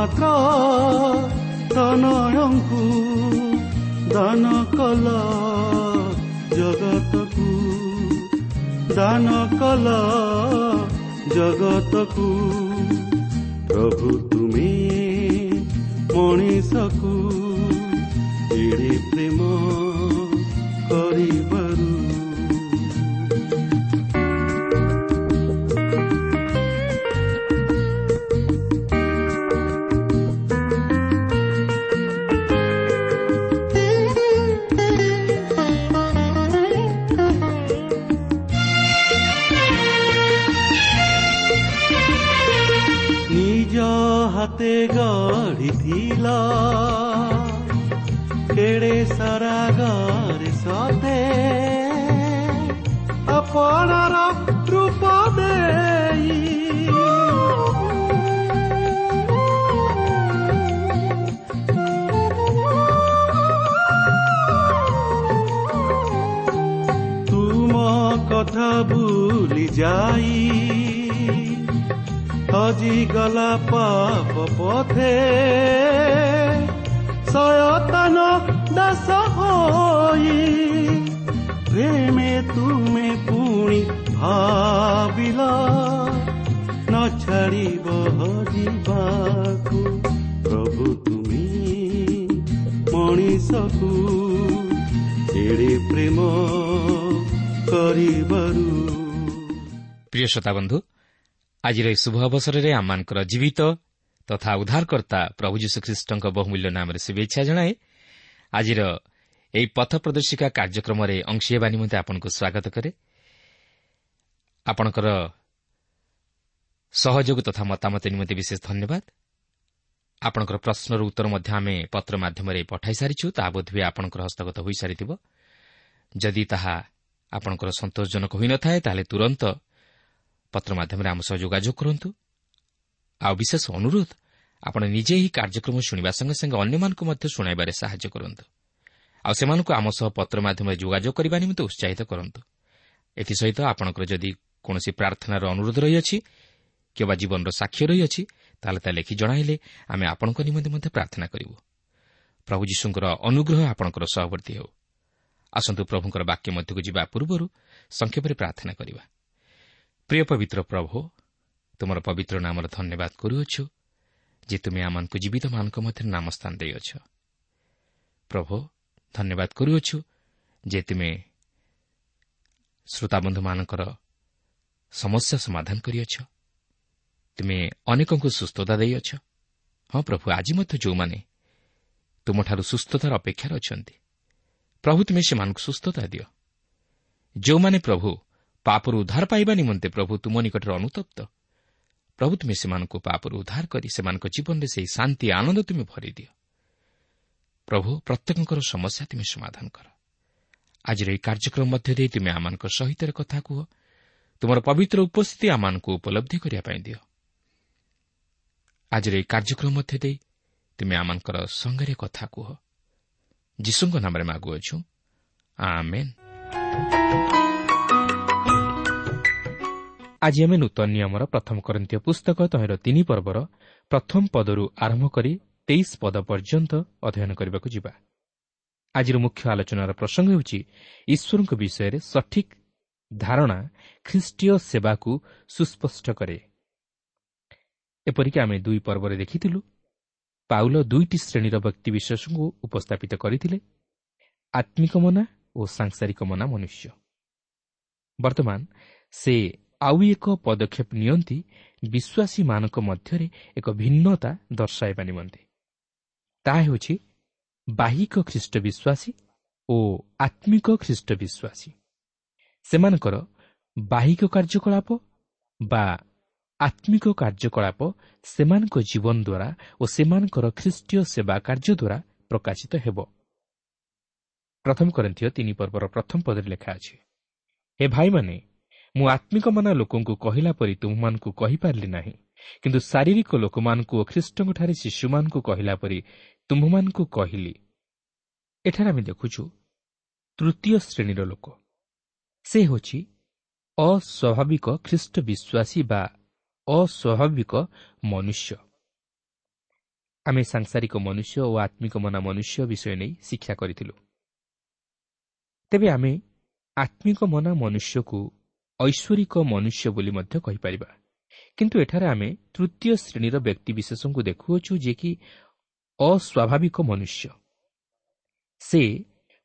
মাত্ৰ তনয়ংকু দান কল জগতকু দান কল জগতকু ଦାସ ହୋଇ ପ୍ରେମେ ତୁମେ ପୁଣି ଭାବିଲ ନ ଛାଡ଼ିବ ଯିବାକୁ ପ୍ରଭୁ ତୁମେ ମଣିଷକୁ ଏଡ଼େ ପ୍ରେମ କରିବାରୁ ପ୍ରିୟ ଶ୍ରୋତା ବନ୍ଧୁ ଆଜିର ଏହି ଶୁଭ ଅବସରରେ ଆମମାନଙ୍କର ଜୀବିତ ତଥା ଉଦ୍ଧାରକର୍ତ୍ତା ପ୍ରଭୁ ଯୀଶୁଖ୍ରୀଷ୍ଟଙ୍କ ବହୁମୂଲ୍ୟ ନାମରେ ଶୁଭେଚ୍ଛା ଜଣାଏ ଆଜିର ଏହି ପଥ ପ୍ରଦର୍ଶିକା କାର୍ଯ୍ୟକ୍ରମରେ ଅଂଶୀ ହେବା ନିମନ୍ତେ ଆପଣଙ୍କୁ ସ୍ୱାଗତ କରେ। ଆପଣଙ୍କର ସହଯୋଗ ତଥା ମତାମତ ନିମନ୍ତେ ବିଶେଷ ଧନ୍ୟବାଦ। ଆପଣଙ୍କର ପ୍ରଶ୍ନର ଉତ୍ତର ମଧ୍ୟ ଆମେ ପତ୍ର ମାଧ୍ୟମରେ ପଠାଇ ସାରିଛୁ ତାହା ବୋଧହୁଏ ଆପଣଙ୍କର ହସ୍ତଗତ ହୋଇସାରିଥିବ। ଯଦି ତାହା ଆପଣଙ୍କର ସନ୍ତୋଷଜନକ ହୋଇନଥାଏ ତାହେଲେ ତୁରନ୍ତ ପତ୍ର ମାଧ୍ୟମରେ ଆମ ସହ ଯୋଗାଯୋଗ କରନ୍ତୁ। ଆଉ ବିଶେଷ ଅନୁରୋଧ ଆପଣ ନିଜେ ଏହି କାର୍ଯ୍ୟକ୍ରମ ଶୁଣିବା ସଙ୍ଗେ ସଙ୍ଗେ ଅନ୍ୟମାନଙ୍କୁ ମଧ୍ୟ ଶୁଣାଇବାରେ ସାହାଯ୍ୟ କରନ୍ତୁ। ଆଉ ସେମାନଙ୍କୁ ଆମ ସହ ପତ୍ର ମାଧ୍ୟମରେ ଯୋଗାଯୋଗ କରିବା ନିମନ୍ତେ ଉତ୍ସାହିତ କରନ୍ତୁ। ଏଥିସହିତ ଆପଣଙ୍କର ଯଦି କୌଣସି ପ୍ରାର୍ଥନାର ଅନୁରୋଧ ରହିଅଛି କିମ୍ବା ଜୀବନର ସାକ୍ଷ୍ୟ ରହିଅଛି ତାହେଲେ ତାହା ଲେଖି ଜଣାଇଲେ ଆମେ ଆପଣଙ୍କ ନିମନ୍ତେ ମଧ୍ୟ ପ୍ରାର୍ଥନା କରିବୁ। ପ୍ରଭୁ ଯୀଶୁଙ୍କର ଅନୁଗ୍ରହ ଆପଣଙ୍କର ସହବର୍ତ୍ତୀ ହେଉ। ଆସନ୍ତୁ ପ୍ରଭୁଙ୍କର ବାକ୍ୟ ମଧ୍ୟକୁ ଯିବା ପୂର୍ବରୁ ସଂକ୍ଷେପରେ ପ୍ରାର୍ଥନା କରିବା। ପ୍ରିୟ ପବିତ୍ର ପ୍ରଭୁ ତୁମର ପବିତ୍ର ନାମର ଧନ୍ୟବାଦ କରୁଅଛୁ। ଯେ ତୁମେ ଆମମାନଙ୍କୁ ଜୀବିତମାନଙ୍କ ମଧ୍ୟରେ ନାମ ସ୍ଥାନ ଦେଇଅଛ। ପ୍ରଭୁ ଧନ୍ୟବାଦ କରୁଅଛୁ ଯେ ତୁମେ ଶ୍ରୋତାବନ୍ଧୁମାନଙ୍କର ସମସ୍ୟା ସମାଧାନ କରିଅଛ। ତୁମେ ଅନେକଙ୍କୁ ସୁସ୍ଥତା ଦେଇଅଛ। ହଁ ପ୍ରଭୁ ଆଜି ମଧ୍ୟ ଯେଉଁମାନେ ତୁମଠାରୁ ସୁସ୍ଥତାର ଅପେକ୍ଷାରେ ଅଛନ୍ତି ପ୍ରଭୁ ତୁମେ ସେମାନଙ୍କୁ ସୁସ୍ଥତା ଦିଅ। ଯେଉଁମାନେ ପ୍ରଭୁ ପାପରୁ ଉଦ୍ଧାର ପାଇବା ନିମନ୍ତେ ପ୍ରଭୁ ତୁମ ନିକଟରେ ଅନୁତପ୍ତ ପ୍ରଭୁ ତୁମେ ସେମାନଙ୍କୁ ପାପରୁ ଉଦ୍ଧାର କରି ସେମାନଙ୍କ ଜୀବନରେ ସେହି ଶାନ୍ତି ଆନନ୍ଦ ତୁମେ ଭରିଦିଅ ପ୍ରଭୁ ପ୍ରତ୍ୟେକଙ୍କର ସମସ୍ୟା ତୁମେ ସମାଧାନ କର ଆଜିର ଏହି କାର୍ଯ୍ୟକ୍ରମ ମଧ୍ୟ ଦେଇ ତୁମେ ଆମମାନଙ୍କ ସହିତ କଥା କୁହ ତୁମର ପବିତ୍ର ଉପସ୍ଥିତି ଆମମାନଙ୍କୁ ଉପଲବ୍ଧି କରିବା ପାଇଁ ଦିଅ ଆଜିର ଏହି କାର୍ଯ୍ୟକ୍ରମ ମଧ୍ୟ ଦେଇ ତୁମେ ଆମଙ୍କର ସଙ୍ଗରେ କଥା କୁହ ଯୀଶୁଙ୍କ ନାମରେ ମାଗୁଅଛୁ ଆମେନ୍ ଆଜି ଆମେ ନୂତନ ନିୟମର ପ୍ରଥମ କରନ୍ତୀୟ ପୁସ୍ତକ ତହିଁର ତିନି ପର୍ବର ପ୍ରଥମ ପଦରୁ ଆରମ୍ଭ କରି ତେଇଶ ପଦ ପର୍ଯ୍ୟନ୍ତ ଅଧ୍ୟୟନ କରିବାକୁ ଯିବା ଆଜିର ମୁଖ୍ୟ ଆଲୋଚନାର ପ୍ରସଙ୍ଗ ହେଉଛି ଈଶ୍ୱରଙ୍କ ବିଷୟରେ ସଠିକ୍ ଧାରଣା ଖ୍ରୀଷ୍ଟୀୟ ସେବାକୁ ସୁସ୍ପଷ୍ଟ କରେ ଏପରିକି ଆମେ ଦୁଇ ପର୍ବରେ ଦେଖିଥିଲୁ ପାଉଲ ଦୁଇଟି ଶ୍ରେଣୀର ବ୍ୟକ୍ତିବିଶେଷଙ୍କୁ ଉପସ୍ଥାପିତ କରିଥିଲେ ଆତ୍ମିକ ମନା ଓ ସାଂସାରିକ ମନା ମନୁଷ୍ୟ ବର୍ତ୍ତମାନ ସେ ଆଉ ଏକ ପଦକ୍ଷେପ ନିଅନ୍ତି ବିଶ୍ୱାସୀମାନଙ୍କ ମଧ୍ୟରେ ଏକ ଭିନ୍ନତା ଦର୍ଶାଇବା ନିମନ୍ତେ। ତାହା ହେଉଛି ବାହିକ ଖ୍ରୀଷ୍ଟ ବିଶ୍ୱାସୀ ଓ ଆତ୍ମିକ ଖ୍ରୀଷ୍ଟ ବିଶ୍ୱାସୀ। ସେମାନଙ୍କର ବାହିକ କାର୍ଯ୍ୟକଳାପ ବା ଆତ୍ମିକ କାର୍ଯ୍ୟକଳାପ ସେମାନଙ୍କ ଜୀବନ ଦ୍ୱାରା ଓ ସେମାନଙ୍କର ଖ୍ରୀଷ୍ଟୀୟ ସେବା କାର୍ଯ୍ୟ ଦ୍ୱାରା ପ୍ରକାଶିତ ହେବ। ପ୍ରଥମ କରନ୍ଥୀୟ ତିନି ପର୍ବର ପ୍ରଥମ ପଦରେ ଲେଖା ଅଛି ହେ ଭାଇମାନେ ମୁଁ ଆତ୍ମିକମାନ ଲୋକଙ୍କୁ କହିଲା ପରି ତୁମମାନଙ୍କୁ କହିପାରିଲି ନାହିଁ। କିନ୍ତୁ ଶାରୀରିକ ଲୋକମାନଙ୍କୁ ଓ ଖ୍ରୀଷ୍ଟଙ୍କଠାରେ ଶିଶୁମାନଙ୍କୁ କହିଲା ପରି ତୁମ୍ଭମାନଙ୍କୁ କହିଲି। ଏଠାରେ ଆମେ ଦେଖୁଛୁ ତୃତୀୟ ଶ୍ରେଣୀର ଲୋକ। ସେ ହେଉଛି ଅସ୍ୱାଭାବିକ ଖ୍ରୀଷ୍ଟ ବିଶ୍ୱାସୀ ବା ଅସ୍ୱାଭାବିକ ମନୁଷ୍ୟ। ଆମେ ସାଂସାରିକ ମନୁଷ୍ୟ ଓ ଆତ୍ମିକ ମନା ମନୁଷ୍ୟ ବିଷୟ ନେଇ ଶିକ୍ଷା କରିଥିଲୁ। ତେବେ ଆମେ ଆତ୍ମିକ ମନା ମନୁଷ୍ୟକୁ ଐଶ୍ୱରିକ ମନୁଷ୍ୟ ବୋଲି ମଧ୍ୟ କହିପାରିବା। କିନ୍ତୁ ଏଠାରେ ଆମେ ତୃତୀୟ ଶ୍ରେଣୀର ବ୍ୟକ୍ତିବିଶେଷଙ୍କୁ ଦେଖୁଅଛୁ ଯେ କି ଅସ୍ୱାଭାବିକ ମନୁଷ୍ୟ। ସେ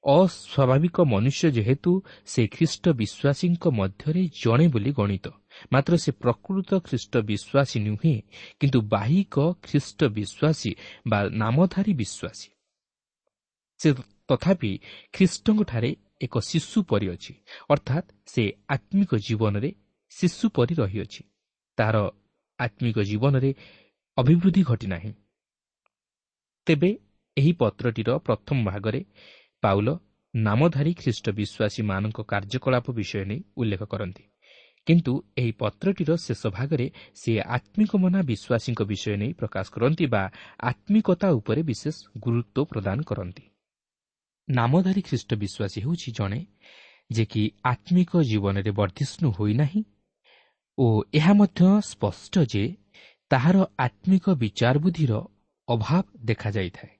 ଅସ୍ୱାଭାବିକ ମନୁଷ୍ୟ ଯେହେତୁ ସେ ଖ୍ରୀଷ୍ଟ ବିଶ୍ୱାସୀଙ୍କ ମଧ୍ୟରେ ଜଣେ ବୋଲି ଗଣିତ। ମାତ୍ର ସେ ପ୍ରକୃତ ଖ୍ରୀଷ୍ଟ ବିଶ୍ୱାସୀ ନୁହେଁ କିନ୍ତୁ ବାହିକ ଖ୍ରୀଷ୍ଟ ବିଶ୍ୱାସୀ ବା ନାମଧାରୀ ବିଶ୍ୱାସୀ। ସେ ତଥାପି ଖ୍ରୀଷ୍ଟଙ୍କଠାରେ ଏକ ଶିଶୁ ପରି ଅଛି। ଅର୍ଥାତ୍ ସେ ଆତ୍ମିକ ଜୀବନରେ ଶିଶୁ ପରି ରହିଅଛି। ତାହାର ଆତ୍ମିକ ଜୀବନରେ ଅଭିବୃଦ୍ଧି ଘଟିନାହିଁ ତେବେ ଏହି ପତ୍ରଟିର ପ୍ରଥମ ଭାଗରେ ପାଉଲ ନାମଧାରୀ ଖ୍ରୀଷ୍ଟ ବିଶ୍ୱାସୀମାନଙ୍କ କାର୍ଯ୍ୟକଳାପ ବିଷୟ ନେଇ ଉଲ୍ଲେଖ କରନ୍ତି। କିନ୍ତୁ ଏହି ପତ୍ରଟିର ଶେଷ ଭାଗରେ ସେ ଆତ୍ମିକ ମନା ବିଶ୍ୱାସୀଙ୍କ ବିଷୟ ନେଇ ପ୍ରକାଶ କରନ୍ତି ବା ଆତ୍ମିକତା ଉପରେ ବିଶେଷ ଗୁରୁତ୍ୱ ପ୍ରଦାନ କରନ୍ତି। ନାମଧାରୀ ଖ୍ରୀଷ୍ଟ ବିଶ୍ୱାସୀ ହେଉଛି ଜଣେ ଯେ କି ଆତ୍ମିକ ଜୀବନରେ ବର୍ଦ୍ଧିଷ୍ଣୁ ହୋଇନାହିଁ ଓ ଏହା ମଧ୍ୟ ସ୍ପଷ୍ଟ ଯେ ତାହାର ଆତ୍ମିକ ବିଚାର ବୁଦ୍ଧିର ଅଭାବ ଦେଖାଯାଇଥାଏ।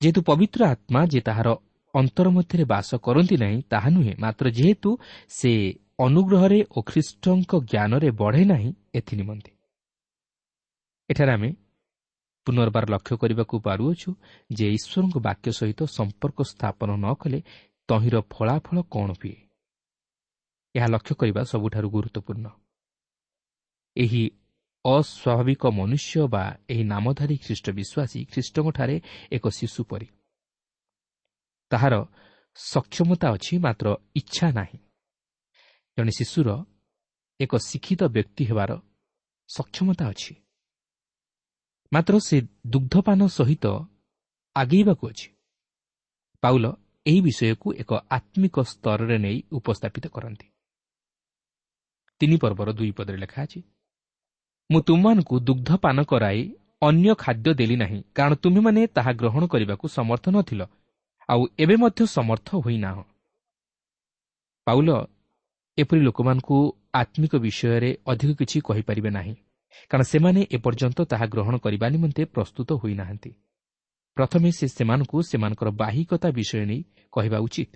ଯେହେତୁ ପବିତ୍ର ଆତ୍ମା ଯେ ତାହାର ଅନ୍ତର ମଧ୍ୟରେ ବାସ କରନ୍ତି ନାହିଁ ତାହା ନୁହେଁ ମାତ୍ର ଯେହେତୁ ସେ ଅନୁଗ୍ରହରେ ଓ ଖ୍ରୀଷ୍ଟଙ୍କ ଜ୍ଞାନରେ ବଢ଼େ ନାହିଁ ଏଥିନିମନ୍ତେ ଏଠାରେ ଆମେ ପୁନର୍ବାର ଲକ୍ଷ୍ୟ କରିବାକୁ ପାରୁଅଛୁ ଯେ ଈଶ୍ୱରଙ୍କ ବାକ୍ୟ ସହିତ ସମ୍ପର୍କ ସ୍ଥାପନ ନ କଲେ ତହିଁର ଫଳାଫଳ କ'ଣ ହୁଏ? ଏହା ଲକ୍ଷ୍ୟ କରିବା ସବୁଠାରୁ ଗୁରୁତ୍ୱପୂର୍ଣ୍ଣ। ଏହି ଅସ୍ୱାଭାବିକ ମନୁଷ୍ୟ ବା ଏହି ନାମଧାରୀ ଖ୍ରୀଷ୍ଟ ବିଶ୍ୱାସୀ ଖ୍ରୀଷ୍ଟଙ୍କଠାରେ ଏକ ଶିଶୁ ପରି। ତାହାର ସକ୍ଷମତା ଅଛି ମାତ୍ର ଇଚ୍ଛା ନାହିଁ। ଜଣେ ଶିଶୁର ଏକ ଶିକ୍ଷିତ ବ୍ୟକ୍ତି ହେବାର ସକ୍ଷମତା ଅଛି। ମାତ୍ର ସେ ଦୁଗ୍ଧପାନ ସହିତ ଆଗେଇବାକୁ ଅଛି। ପାଉଲ ଏହି ବିଷୟକୁ ଏକ ଆତ୍ମିକ ସ୍ତରରେ ନେଇ ଉପସ୍ଥାପିତ କରନ୍ତି। ତିନି ପର୍ବର ଦୁଇ ପଦରେ ଲେଖା ଅଛି ମୁଁ ତୁମମାନଙ୍କୁ ଦୁଗ୍ଧପାନ କରାଇ ଅନ୍ୟ ଖାଦ୍ୟ ଦେଲି ନାହିଁ କାରଣ ତୁମେମାନେ ତାହା ଗ୍ରହଣ କରିବାକୁ ସମର୍ଥ ନଥିଲ ଆଉ ଏବେ ମଧ୍ୟ ସମର୍ଥ ହୋଇନାହଁ। ପାଉଲ ଏପରି ଲୋକମାନଙ୍କୁ ଆତ୍ମିକ ବିଷୟରେ ଅଧିକ କିଛି କହିପାରିବେ ନାହିଁ। କାରଣ ସେମାନେ ଏପର୍ଯ୍ୟନ୍ତ ତାହା ଗ୍ରହଣ କରିବା ନିମନ୍ତେ ପ୍ରସ୍ତୁତ ହୋଇନାହାନ୍ତି। ପ୍ରଥମେ ସେ ସେମାନଙ୍କୁ ସେମାନଙ୍କର ବାହିକତା ବିଷୟ ନେଇ କହିବା ଉଚିତ।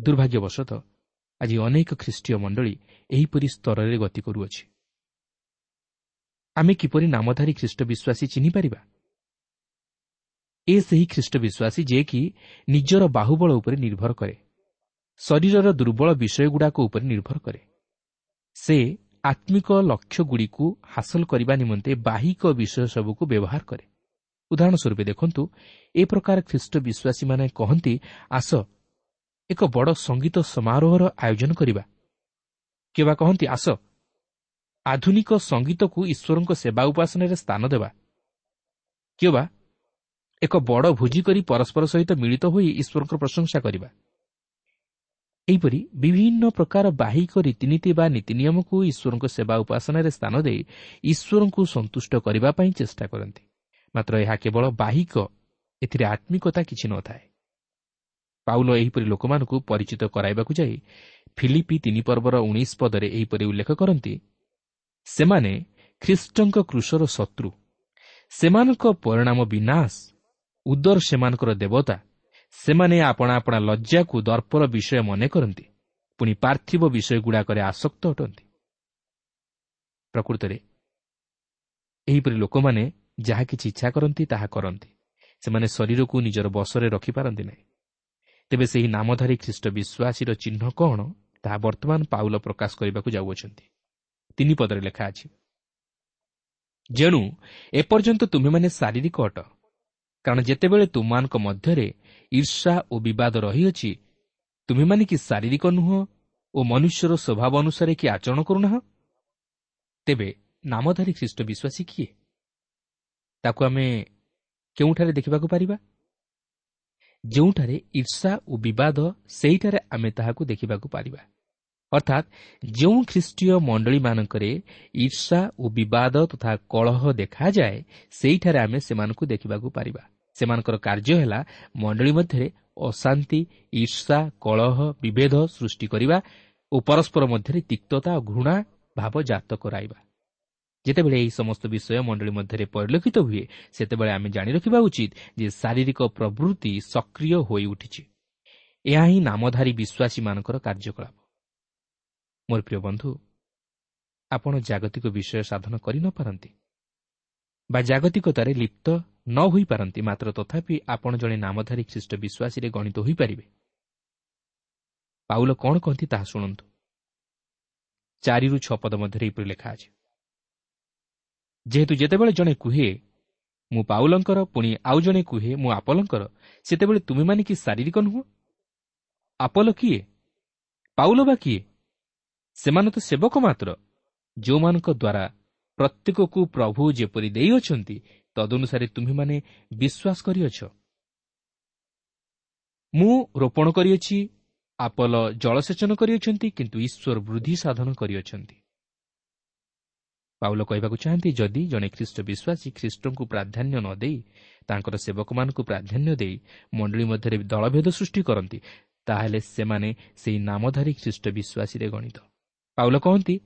ଦୁର୍ଭାଗ୍ୟବଶତଃ ଆଜି ଅନେକ ଖ୍ରୀଷ୍ଟୀୟ ମଣ୍ଡଳୀ ଏହିପରି ସ୍ତରରେ ଗତି କରୁଅଛି। ଆମେ କିପରି ନାମଧାରୀ ଖ୍ରୀଷ୍ଟ ବିଶ୍ୱାସୀ ଚିହ୍ନିପାରିବା? ଏ ସେହି ଖ୍ରୀଷ୍ଟ ବିଶ୍ୱାସୀ ଯିଏକି ନିଜର ବାହୁବଳ ଉପରେ ନିର୍ଭର କରେ ଶରୀରର ଦୁର୍ବଳ ବିଷୟଗୁଡ଼ାକ ଉପରେ ନିର୍ଭର କରେ। ସେ ଆତ୍ମିକ ଲକ୍ଷ୍ୟଗୁଡ଼ିକୁ ହାସଲ କରିବା ନିମନ୍ତେ ବାହିକ ବିଷୟ ସବୁକୁ ବ୍ୟବହାର କରେ। ଉଦାହରଣ ସ୍ୱରୂପ ଦେଖନ୍ତୁ ଏ ପ୍ରକାର ଖ୍ରୀଷ୍ଟ ବିଶ୍ୱାସୀମାନେ କହନ୍ତି ଆସ ଏକ ବଡ଼ ସଙ୍ଗୀତ ସମାରୋହର ଆୟୋଜନ କରିବା। କିମ୍ବା କହନ୍ତି ଆସ ଆଧୁନିକ ସଙ୍ଗୀତକୁ ଈଶ୍ୱରଙ୍କ ସେବା ଉପାସନାରେ ସ୍ଥାନ ଦେବା। କିମ୍ବା ଏକ ବଡ଼ ଭୋଜି କରି ପରସ୍ପର ସହିତ ମିଳିତ ହୋଇ ଈଶ୍ୱରଙ୍କ ପ୍ରଶଂସା କରିବା। ଏହିପରି ବିଭିନ୍ନ ପ୍ରକାର ବାହିକ ରୀତିନୀତି ବା ନୀତି ନିୟମକୁ ଈଶ୍ୱରଙ୍କ ସେବା ଉପାସନାରେ ସ୍ଥାନ ଦେଇ ଈଶ୍ୱରଙ୍କୁ ସନ୍ତୁଷ୍ଟ କରିବା ପାଇଁ ଚେଷ୍ଟା କରନ୍ତି। ମାତ୍ର ଏହା କେବଳ ବାହିକ ଏଥିରେ ଆତ୍ମିକତା କିଛି ନଥାଏ। ପାଉଲ ଏହିପରି ଲୋକମାନଙ୍କୁ ପରିଚିତ କରାଇବାକୁ ଯାଇ ଫିଲିପି ତିନି ପର୍ବର ଉଣେଇଶ ପଦରେ ଏହିପରି ଉଲ୍ଲେଖ କରନ୍ତି ସେମାନେ ଖ୍ରୀଷ୍ଟଙ୍କ କୃଷର ଶତ୍ରୁ। ସେମାନଙ୍କ ପରିଣାମ ବିନାଶ। ଉଦର ସେମାନଙ୍କର ଦେବତା ସେମାନେ ଆପଣା ଆପଣା ଲଜ୍ଜାକୁ ଦର୍ପର ବିଷୟ ମନେ କରନ୍ତି ପୁଣି ପାର୍ଥିବ ବିଷୟଗୁଡ଼ାକରେ ଆସକ୍ତ ଅଟନ୍ତି। ପ୍ରକୃତରେ ଏହିପରି ଲୋକମାନେ ଯାହା କିଛି ଇଚ୍ଛା କରନ୍ତି ତାହା କରନ୍ତି। ସେମାନେ ଶରୀରକୁ ନିଜର ବସରେ ରଖିପାରନ୍ତି ନାହିଁ। ତେବେ ସେହି ନାମଧାରୀ ଖ୍ରୀଷ୍ଟ ବିଶ୍ୱାସୀର ଚିହ୍ନ କ'ଣ ତାହା ବର୍ତ୍ତମାନ ପାଉଲ ପ୍ରକାଶ କରିବାକୁ ଯାଉଅଛନ୍ତି। ତିନି ପଦରେ ଲେଖା ଅଛି। ଯେଣୁ ଏପର୍ଯ୍ୟନ୍ତ ତୁମେମାନେ ଶାରୀରିକ ଅଟ କାରଣ ଯେତେବେଳେ ତୁମମାନଙ୍କ ମଧ୍ୟରେ ଈର୍ଷା ଓ ବିବାଦ ରହିଅଛି ତୁମେମାନେ କି ଶାରୀରିକ ନୁହଁ ଓ ମନୁଷ୍ୟର ସ୍ୱଭାବ ଅନୁସାରେ କି ଆଚରଣ କରୁନାହ? ତେବେ ନାମଧାରୀ ଖ୍ରୀଷ୍ଟ ବିଶ୍ୱାସୀ କିଏ? ତାକୁ ଆମେ କେଉଁଠାରେ ଦେଖିବାକୁ ପାରିବା? ଯେଉଁଠାରେ ଈର୍ଷା ଓ ବିବାଦ ସେହିଠାରେ ଆମେ ତାହାକୁ ଦେଖିବାକୁ ପାରିବା। ଅର୍ଥାତ୍ ଯେଉଁ ଖ୍ରୀଷ୍ଟୀୟ ମଣ୍ଡଳୀମାନଙ୍କରେ ଈର୍ଷା ଓ ବିବାଦ ତଥା କଳହ ଦେଖାଯାଏ ସେହିଠାରେ ଆମେ ସେମାନଙ୍କୁ ଦେଖିବାକୁ ପାରିବା। ସେମାନଙ୍କର କାର୍ଯ୍ୟ ହେଲା ମଣ୍ଡଳୀ ମଧ୍ୟରେ ଅଶାନ୍ତି ଈର୍ଷା କଳହ ବିଭେଦ ସୃଷ୍ଟି କରିବା ଓ ପରସ୍ପର ମଧ୍ୟରେ ତିକ୍ତତା ଓ ଘୃଣା ଭାବ ଜାତ କରାଇବା। ଯେତେବେଳେ ଏହି ସମସ୍ତ ବିଷୟ ମଣ୍ଡଳୀ ମଧ୍ୟରେ ପରିଲକ୍ଷିତ ହୁଏ ସେତେବେଳେ ଆମେ ଜାଣି ରଖିବା ଉଚିତ ଯେ ଶାରୀରିକ ପ୍ରବୃତ୍ତି ସକ୍ରିୟ ହୋଇ ଉଠିଛି। ଏହା ହିଁ ନାମଧାରୀ ବିଶ୍ୱାସୀମାନଙ୍କର କାର୍ଯ୍ୟକଳାପ। ମୋର ପ୍ରିୟ ବନ୍ଧୁ ଆପଣ ଜାଗତିକ ବିଷୟ ସାଧନ କରିନପାରନ୍ତି ବା ଜାଗତିକତାରେ ଲିପ୍ତ ନ ହୋଇପାରନ୍ତି ମାତ୍ର ତଥାପି ଆପଣ ଜଣେ ନାମଧାରୀ ଖ୍ରୀଷ୍ଟ ବିଶ୍ୱାସୀରେ ଗଣିତ ହୋଇପାରିବେ। ପାଉଲ କ'ଣ କହନ୍ତି ତାହା ଶୁଣନ୍ତୁ। ଚାରିରୁ ଛଅ ପଦ ମଧ୍ୟରେ ଏପରି ଲେଖା ଅଛି। ଯେହେତୁ ଯେତେବେଳେ ଜଣେ କୁହେ ମୁଁ ପାଉଲଙ୍କର ପୁଣି ଆଉ ଜଣେ କୁହେ ମୁଁ ଆପଲଙ୍କର ସେତେବେଳେ ତୁମେମାନେ କି ଶାରୀରିକ ନୁହଁ? ଆପଲ କିଏ? ପାଉଲ ବା କିଏ? ସେମାନେ ତ ସେବକ ମାତ୍ର ଯେଉଁମାନଙ୍କ ଦ୍ୱାରା ପ୍ରତ୍ୟେକକୁ ପ୍ରଭୁ ଯେପରି ଦେଇଅଛନ୍ତି ତଦନୁସାରେ ତୁମେମାନେ ବିଶ୍ୱାସ କରିଅଛ। ମୁଁ ରୋପଣ କରିଅଛି ଆପଲ ଜଳସେଚନ କରିଅଛନ୍ତି କିନ୍ତୁ ଈଶ୍ୱର ବୃଦ୍ଧି ସାଧନ କରିଅଛନ୍ତି। ପାଉଲ କହିବାକୁ ଚାହାନ୍ତି ଯଦି ଜଣେ ଖ୍ରୀଷ୍ଟ ବିଶ୍ୱାସୀ ଖ୍ରୀଷ୍ଟଙ୍କୁ ପ୍ରାଧାନ୍ୟ ନ ଦେଇ ତାଙ୍କର ସେବକମାନଙ୍କୁ ପ୍ରାଧାନ୍ୟ ଦେଇ ମଣ୍ଡଳୀ ମଧ୍ୟରେ ଦଳଭେଦ ସୃଷ୍ଟି କରନ୍ତି ତାହେଲେ ସେମାନେ ସେହି ନାମଧାରୀ ଖ୍ରୀଷ୍ଟ ବିଶ୍ୱାସୀରେ ଗଣିତ। ପାଉଲ କହନ୍ତି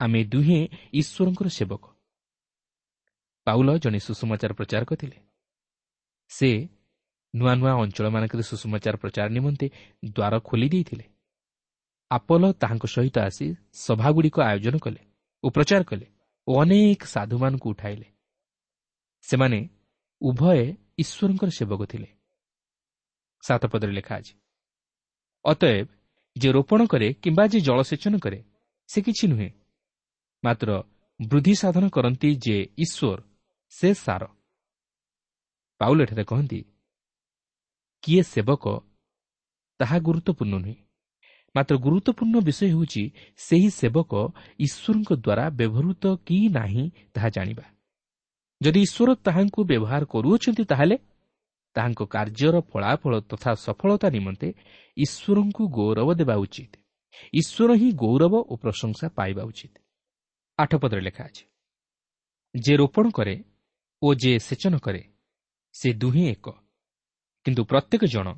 ଆମେ ଦୁହେଁ ଈଶ୍ୱରଙ୍କର ସେବକ। ପାଉଲ ଜଣେ ସୁଷମାଚାର ପ୍ରଚାର କରିଥିଲେ। ସେ ନୂଆ ନୂଆ ଅଞ୍ଚଳମାନଙ୍କରେ ସୁଷମାଚାର ପ୍ରଚାର ନିମନ୍ତେ ଦ୍ୱାର ଖୋଲି ଦେଇଥିଲେ। ଆପଲ ତାହାଙ୍କ ସହିତ ଆସି ସଭାଗୁଡ଼ିକ ଆୟୋଜନ କଲେ ଓ ପ୍ରଚାର କଲେ ଓ ଅନେକ ସାଧୁମାନଙ୍କୁ ଉଠାଇଲେ। ସେମାନେ ଉଭୟ ଈଶ୍ୱରଙ୍କର ସେବକ ଥିଲେ। ସାତ ପଦରେ ଲେଖା ଅଛି ଅତଏବ ଯେ ରୋପଣ କରେ କିମ୍ବା ଯେ ଜଳସେଚନ କରେ ସେ କିଛି ନୁହେଁ। ମାତ୍ର ବୃଦ୍ଧି ସାଧନ କରନ୍ତି ଯେ ଈଶ୍ୱର ସେ ସାର। ପାଉଲ ଏଠାରେ କହନ୍ତି କିଏ ସେବକ ତାହା ଗୁରୁତ୍ୱପୂର୍ଣ୍ଣ ନୁହେଁ। ମାତ୍ର ଗୁରୁତ୍ୱପୂର୍ଣ୍ଣ ବିଷୟ ହେଉଛି ସେହି ସେବକ ଈଶ୍ୱରଙ୍କ ଦ୍ୱାରା ବ୍ୟବହୃତ କି ନାହିଁ ତାହା ଜାଣିବା। ଯଦି ଈଶ୍ୱର ତାହାଙ୍କୁ ବ୍ୟବହାର କରୁଅଛନ୍ତି ତାହେଲେ ତାହାଙ୍କ କାର୍ଯ୍ୟର ଫଳାଫଳ ତଥା ସଫଳତା ନିମନ୍ତେ ଈଶ୍ୱରଙ୍କୁ ଗୌରବ ଦେବା ଉଚିତ। ଈଶ୍ୱର ହିଁ ଗୌରବ ଓ ପ୍ରଶଂସା ପାଇବା ଉଚିତ। ଆଠ ପଦରେ ଲେଖା ଅଛି ଯେ ରୋପଣ କରେ ଓ ଯେ ସେଚନ କରେ ସେ ଦୁହେଁ ଏକ। କିନ୍ତୁ ପ୍ରତ୍ୟେକ ଜଣ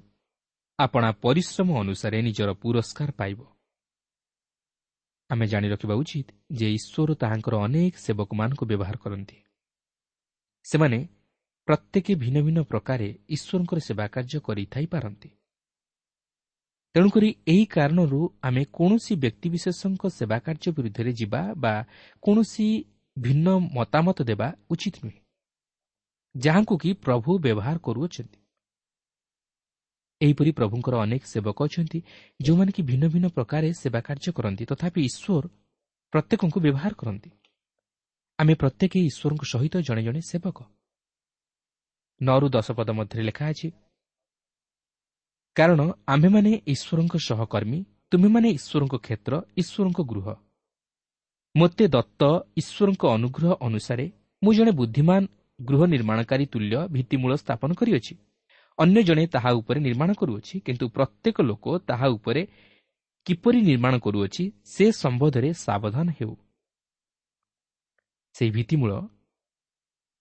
ଆପଣା ପରିଶ୍ରମ ଅନୁସାରେ ନିଜର ପୁରସ୍କାର ପାଇବ। ଆମେ ଜାଣି ରଖିବା ଉଚିତ ଯେ ଈଶ୍ୱର ତାହାଙ୍କର ଅନେକ ସେବକମାନଙ୍କୁ ବ୍ୟବହାର କରନ୍ତି। ସେମାନେ ପ୍ରତ୍ୟେକ ଭିନ୍ନ ଭିନ୍ନ ପ୍ରକାରେ ଈଶ୍ୱରଙ୍କର ସେବା କାର୍ଯ୍ୟ କରିଥାଇପାରନ୍ତି ତେଣୁକରି ଏହି କାରଣରୁ ଆମେ କୌଣସି ବ୍ୟକ୍ତିବିଶେଷଙ୍କ ସେବା କାର୍ଯ୍ୟ ବିରୁଦ୍ଧରେ ଯିବା ବା କୌଣସି ଭିନ୍ନ ମତାମତ ଦେବା ଉଚିତ ନୁହେଁ। ଯାହାଙ୍କୁ କି ପ୍ରଭୁ ବ୍ୟବହାର କରୁଅଛନ୍ତି। ଏହିପରି ପ୍ରଭୁଙ୍କର ଅନେକ ସେବକ ଅଛନ୍ତି ଯେଉଁମାନେ କି ଭିନ୍ନ ଭିନ୍ନ ପ୍ରକାରେ ସେବା କାର୍ଯ୍ୟ କରନ୍ତି ତଥାପି ଈଶ୍ୱର ପ୍ରତ୍ୟେକଙ୍କୁ ବ୍ୟବହାର କରନ୍ତି। ଆମେ ପ୍ରତ୍ୟେକ ଈଶ୍ୱରଙ୍କ ସହିତ ଜଣେ ଜଣେ ସେବକ। ନଅରୁ ଦଶ ପଦ ମଧ୍ୟରେ ଲେଖା ଅଛି କାରଣ ଆମ୍ଭେମାନେ ଈଶ୍ୱରଙ୍କ ସହକର୍ମୀ ତୁମେମାନେ ଈଶ୍ୱରଙ୍କ କ୍ଷେତ୍ର ଈଶ୍ୱରଙ୍କ ଗୃହ। ମୋତେ ଦତ୍ତ ଈଶ୍ୱରଙ୍କ ଅନୁଗ୍ରହ ଅନୁସାରେ ମୁଁ ଜଣେ ବୁଦ୍ଧିମାନ ଗୃହ ନିର୍ମାଣକାରୀ ତୁଲ୍ୟ ଭିତ୍ତିମୂଳ ସ୍ଥାପନ କରିଅଛି। ଅନ୍ୟ ଜଣେ ତାହା ଉପରେ ନିର୍ମାଣ କରୁଅଛି କିନ୍ତୁ ପ୍ରତ୍ୟେକ ଲୋକ ତାହା ଉପରେ କିପରି ନିର୍ମାଣ କରୁଅଛି ସେ ସମ୍ବନ୍ଧରେ ସାବଧାନ ହେଉ। ସେହି ଭିତ୍ତିମୂଳ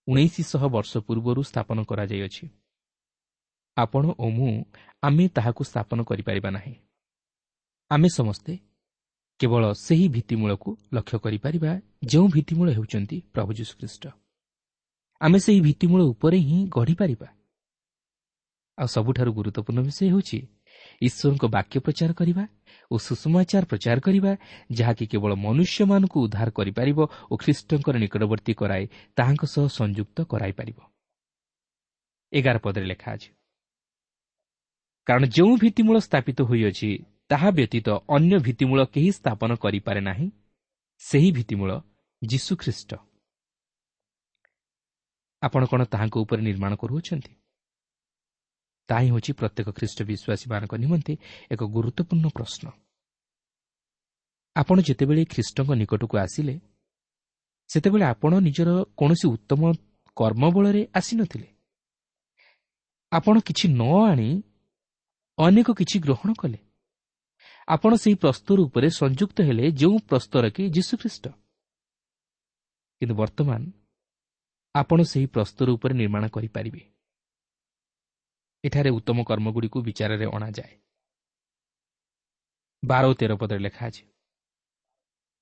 ଉଣେଇଶ ଶହ ବର୍ଷ ପୂର୍ବରୁ ସ୍ଥାପନ କରାଯାଇଅଛି। ଆପଣ ଓ ମୁଁ ଆମେ ତାହାକୁ ସ୍ଥାପନ କରିପାରିବା ନାହିଁ। ଆମେ ସମସ୍ତେ କେବଳ ସେହି ଭିତ୍ତିମୂଳକୁ ଲକ୍ଷ୍ୟ କରିପାରିବା ଯେଉଁ ଭିତ୍ତିମୂଳ ହେଉଛନ୍ତି ପ୍ରଭୁ ଯୀଶୁଖ୍ରୀଷ୍ଟ। ଆମେ ସେହି ଭିତ୍ତିମୂଳ ଉପରେ ହିଁ ଗଢ଼ିପାରିବା ଆଉ ସବୁଠାରୁ ଗୁରୁତ୍ୱପୂର୍ଣ୍ଣ ବିଷୟ ହେଉଛି ଈଶ୍ୱରଙ୍କ ବାକ୍ୟ ପ୍ରଚାର କରିବା ଓ ସୁଷମାଚାର ପ୍ରଚାର କରିବା ଯାହାକି କେବଳ ମନୁଷ୍ୟମାନଙ୍କୁ ଉଦ୍ଧାର କରିପାରିବ ଓ ଖ୍ରୀଷ୍ଟଙ୍କର ନିକଟବର୍ତ୍ତୀ କରାଇ ତାହାଙ୍କ ସହ ସଂଯୁକ୍ତ କରାଇପାରିବ ଏଗାର ପଦରେ ଲେଖା ଅଛି କାରଣ ଯେଉଁ ଭିତ୍ତିମୂଳ ସ୍ଥାପିତ ହୋଇଅଛି ତାହା ବ୍ୟତୀତ ଅନ୍ୟ ଭିତ୍ତିମୂଳ କେହି ସ୍ଥାପନ କରିପାରେ ନାହିଁ। ସେହି ଭିତ୍ତିମୂଳ ଯୀଶୁଖ୍ରୀଷ୍ଟ। ଆପଣ କ'ଣ ତାହାଙ୍କ ଉପରେ ନିର୍ମାଣ କରୁଅଛନ୍ତି? ତାହା ହିଁ ହେଉଛି ପ୍ରତ୍ୟେକ ଖ୍ରୀଷ୍ଟ ବିଶ୍ୱାସୀମାନଙ୍କ ନିମନ୍ତେ ଏକ ଗୁରୁତ୍ୱପୂର୍ଣ୍ଣ ପ୍ରଶ୍ନ। ଆପଣ ଯେତେବେଳେ ଖ୍ରୀଷ୍ଟଙ୍କ ନିକଟକୁ ଆସିଲେ ସେତେବେଳେ ଆପଣ ନିଜର କୌଣସି ଉତ୍ତମ କର୍ମ ବଳରେ ଆସିନଥିଲେ ଆପଣ କିଛି ନ ଆଣି ଅନେକ କିଛି ଗ୍ରହଣ କଲେ। ଆପଣ ସେହି ପ୍ରସ୍ତର ଉପରେ ସଂଯୁକ୍ତ ହେଲେ ଯେଉଁ ପ୍ରସ୍ତର କି ଯୀଶୁଖ୍ରୀଷ୍ଟ। କିନ୍ତୁ ବର୍ତ୍ତମାନ ଆପଣ ସେହି ପ୍ରସ୍ତର ଉପରେ ନିର୍ମାଣ କରିପାରିବେ। ଏଠାରେ ଉତ୍ତମ କର୍ମଗୁଡ଼ିକୁ ବିଚାରରେ ଅଣାଯାଏ। ବାର ଓ ତେର ପଦରେ ଲେଖା ଅଛି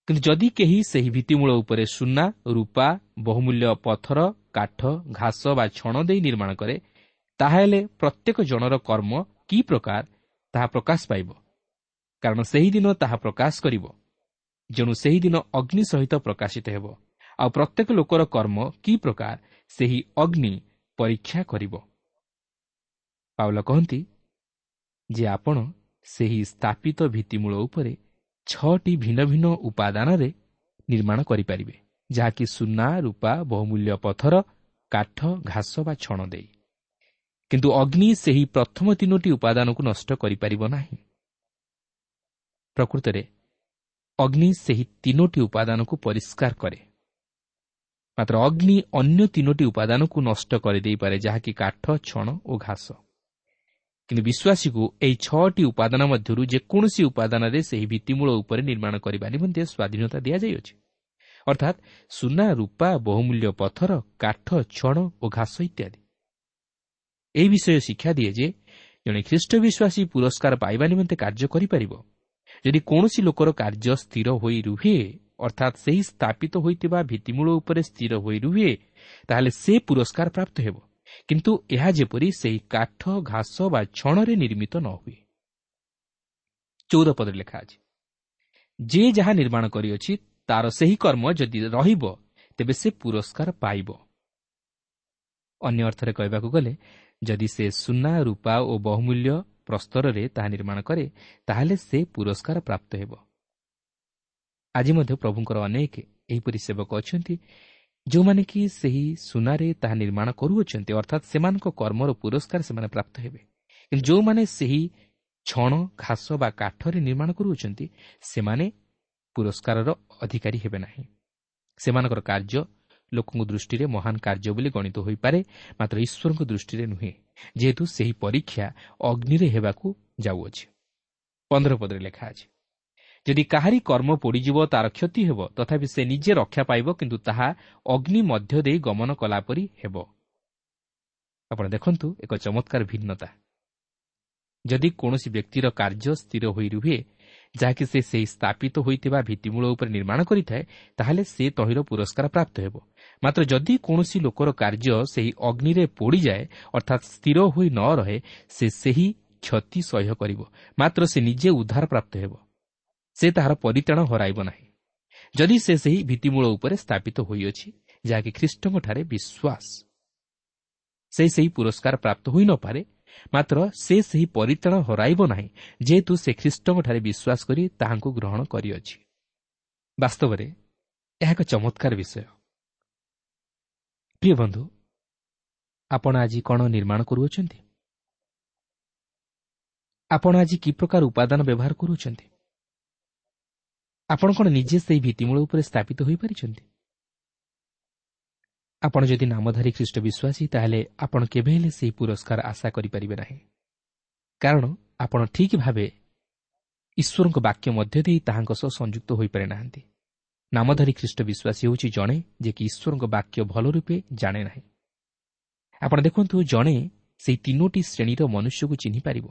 କିନ୍ତୁ ଯଦି କେହି ସେହି ଭିତ୍ତିମୂଳ ଉପରେ ସୁନା ରୂପା ବହୁମୂଲ୍ୟ ପଥର କାଠ ଘାସ ବା ଛଣ ଦେଇ ନିର୍ମାଣ କରେ ତାହେଲେ ପ୍ରତ୍ୟେକ ଜଣର କର୍ମ କି ପ୍ରକାର ତାହା ପ୍ରକାଶ ପାଇବ। କାରଣ ସେହିଦିନ ତାହା ପ୍ରକାଶ କରିବ ଯେଣୁ ସେହିଦିନ ଅଗ୍ନି ସହିତ ପ୍ରକାଶିତ ହେବ। ଆଉ ପ୍ରତ୍ୟେକ ଲୋକର କର୍ମ କି ପ୍ରକାର ସେହି ଅଗ୍ନି ପରୀକ୍ଷା କରିବ। ପାଉଲ କହନ୍ତି ଯେ ଆପଣ ସେହି ସ୍ଥାପିତ ଭିତ୍ତିମୂଳ ଉପରେ ଛଅଟି ଭିନ୍ନ ଭିନ୍ନ ଉପାଦାନରେ ନିର୍ମାଣ କରିପାରିବେ ଯାହାକି ସୁନା ରୂପା ବହୁମୂଲ୍ୟ ପଥର କାଠ ଘାସ ବା ଛଣ ଦେଇ। କିନ୍ତୁ ଅଗ୍ନି ସେହି ପ୍ରଥମ ତିନୋଟି ଉପାଦାନକୁ ନଷ୍ଟ କରିପାରିବ ନାହିଁ। ପ୍ରକୃତରେ ଅଗ୍ନି ସେହି ତିନୋଟି ଉପାଦାନକୁ ପରିଷ୍କାର କରେ। ମାତ୍ର ଅଗ୍ନି ଅନ୍ୟ ତିନୋଟି ଉପାଦାନକୁ ନଷ୍ଟ କରିଦେଇପାରେ ଯାହାକି କାଠ ଛଣ ଓ ଘାସ। କିନ୍ତୁ ବିଶ୍ୱାସୀକୁ ଏହି ଛଅଟି ଉପାଦାନ ମଧ୍ୟରୁ ଯେକୌଣସି ଉପାଦାନରେ ସେହି ଭିତ୍ତିମୂଳ ଉପରେ ନିର୍ମାଣ କରିବା ନିମନ୍ତେ ସ୍ୱାଧୀନତା ଦିଆଯାଇଅଛି। ଅର୍ଥାତ୍ ସୁନା ରୂପା ବହୁମୂଲ୍ୟ ପଥର କାଠ ଛଣ ଓ ଘାସ ଇତ୍ୟାଦି। ଏହି ବିଷୟ ଶିକ୍ଷା ଦିଏ ଯେ ଜଣେ ଖ୍ରୀଷ୍ଟ ବିଶ୍ୱାସୀ ପୁରସ୍କାର ପାଇବା ନିମନ୍ତେ କାର୍ଯ୍ୟ କରିପାରିବ। ଯଦି କୌଣସି ଲୋକର କାର୍ଯ୍ୟ ସ୍ଥିର ହୋଇ ରୁହେ ଅର୍ଥାତ୍ ସେହି ସ୍ଥାପିତ ହୋଇଥିବା ଭିତ୍ତିମୂଳ ଉପରେ ସ୍ଥିର ହୋଇ ରୁହେ ତାହେଲେ ସେ ପୁରସ୍କାର ପ୍ରାପ୍ତ ହେବ କିନ୍ତୁ ଏହା ଯେପରି ସେହି କାଠ ଘାସ ବା ଛଣରେ ନିର୍ମିତ ନ ହୁଏ ଚଉଦ ପଦରେ ଲେଖା ଅଛି ଯିଏ ଯାହା ନିର୍ମାଣ କରିଅଛି ତାର ସେହି କର୍ମ ଯଦି ରହିବ ତେବେ ସେ ପୁରସ୍କାର ପାଇବ ଅନ୍ୟ ଅର୍ଥରେ କହିବାକୁ ଗଲେ ଯଦି ସେ ସୁନା ରୂପା ଓ ବହୁମୂଲ୍ୟ ପ୍ରସ୍ତରରେ ତାହା ନିର୍ମାଣ କରେ ତାହେଲେ ସେ ପୁରସ୍କାର ପ୍ରାପ୍ତ ହେବ। ଆଜି ମଧ୍ୟ ପ୍ରଭୁଙ୍କର ଅନେକ ଏହିପରି ସେବକ ଅଛନ୍ତି ଯେଉଁମାନେ କି ସେହି ସୁନାରେ ତାହା ନିର୍ମାଣ କରୁଅଛନ୍ତି ଅର୍ଥାତ୍ ସେମାନଙ୍କ କର୍ମର ପୁରସ୍କାର ସେମାନେ ପ୍ରାପ୍ତ ହେବେ। କିନ୍ତୁ ଯେଉଁମାନେ ସେହି ଛଣ ଘାସ ବା କାଠରେ ନିର୍ମାଣ କରୁଅଛନ୍ତି ସେମାନେ ପୁରସ୍କାରର ଅଧିକାରୀ ହେବେ ନାହିଁ। ସେମାନଙ୍କର କାର୍ଯ୍ୟ ଲୋକଙ୍କ ଦୃଷ୍ଟିରେ ମହାନ କାର୍ଯ୍ୟ ବୋଲି ଗଣିତ ହୋଇପାରେ ମାତ୍ର ଈଶ୍ୱରଙ୍କ ଦୃଷ୍ଟିରେ ନୁହେଁ ଯେହେତୁ ସେହି ପରୀକ୍ଷା ଅଗ୍ନିରେ ହେବାକୁ ଯାଉଅଛି। ପନ୍ଦର ପଦରେ ଲେଖା ଅଛି ଯଦି କାହାରି କର୍ମ ପୋଡ଼ିଯିବ ତା'ର କ୍ଷତି ହେବ ତଥାପି ସେ ନିଜେ ରକ୍ଷା ପାଇବ କିନ୍ତୁ ତାହା ଅଗ୍ନି ମଧ୍ୟ ଦେଇ ଗମନ କଲା ପରି ହେବ। ଆପଣ ଦେଖନ୍ତୁ ଏକ ଚମତ୍କାର ଭିନ୍ନତା। ଯଦି କୌଣସି ବ୍ୟକ୍ତିର କାର୍ଯ୍ୟ ସ୍ଥିର ହୋଇ ରୁହେ ଯାହାକି ସେ ସେହି ସ୍ଥାପିତ ହୋଇଥିବା ଭିତ୍ତିମୂଳ ଉପରେ ନିର୍ମାଣ କରିଥାଏ ତାହେଲେ ସେ ତହିଁର ପୁରସ୍କାର ପ୍ରାପ୍ତ ହେବ। ମାତ୍ର ଯଦି କୌଣସି ଲୋକର କାର୍ଯ୍ୟ ସେହି ଅଗ୍ନିରେ ପୋଡ଼ିଯାଏ ଅର୍ଥାତ୍ ସ୍ଥିର ହୋଇ ନ ରହେ ସେ ସେହି କ୍ଷତି ସହ୍ୟ କରିବ। ମାତ୍ର ସେ ନିଜେ ଉଦ୍ଧାର ପ୍ରାପ୍ତ ହେବ। ସେ ତାହାର ପରିତାଣ ହରାଇବ ନାହିଁ। ଯଦି ସେ ସେହି ଭିତ୍ତିମୂଳ ଉପରେ ସ୍ଥାପିତ ହୋଇଅଛି ଯାହାକି ଖ୍ରୀଷ୍ଟଙ୍କଠାରେ ବିଶ୍ୱାସ ସେ ସେହି ପୁରସ୍କାର ପ୍ରାପ୍ତ ହୋଇନପାରେ ମାତ୍ର ସେ ସେହି ପରିତାଣ ହରାଇବ ନାହିଁ ଯେହେତୁ ସେ ଖ୍ରୀଷ୍ଟଙ୍କଠାରେ ବିଶ୍ୱାସ କରି ତାହାଙ୍କୁ ଗ୍ରହଣ କରିଅଛି। ବାସ୍ତବରେ ଏହା ଏକ ଚମତ୍କାର ବିଷୟ। ପ୍ରିୟ ବନ୍ଧୁ ଆପଣ ଆଜି କ'ଣ ନିର୍ମାଣ କରୁଅଛନ୍ତି? ଆପଣ ଆଜି କି ପ୍ରକାର ଉପାଦାନ ବ୍ୟବହାର କରୁଛନ୍ତି ଆପଣ କ'ଣ ନିଜେ ସେହି ଭିତ୍ତିମୂଳ ଉପରେ ସ୍ଥାପିତ ହୋଇପାରିଛନ୍ତି? ଆପଣ ଯଦି ନାମଧାରୀ ଖ୍ରୀଷ୍ଟ ବିଶ୍ୱାସୀ ତାହେଲେ ଆପଣ କେବେ ହେଲେ ସେହି ପୁରସ୍କାର ଆଶା କରିପାରିବେ ନାହିଁ। କାରଣ ଆପଣ ଠିକ୍ ଭାବେ ଈଶ୍ୱରଙ୍କ ବାକ୍ୟ ମଧ୍ୟ ଦେଇ ତାହାଙ୍କ ସହ ସଂଯୁକ୍ତ ହୋଇପାରି ନାହାନ୍ତି। ନାମଧାରୀ ଖ୍ରୀଷ୍ଟ ବିଶ୍ୱାସୀ ହେଉଛି ଜଣେ ଯେ କି ଈଶ୍ୱରଙ୍କ ବାକ୍ୟ ଭଲ ରୂପେ ଜାଣେ ନାହିଁ। ଆପଣ ଦେଖନ୍ତୁ ଜଣେ ସେହି ତିନୋଟି ଶ୍ରେଣୀର ମନୁଷ୍ୟକୁ ଚିହ୍ନିପାରିବ।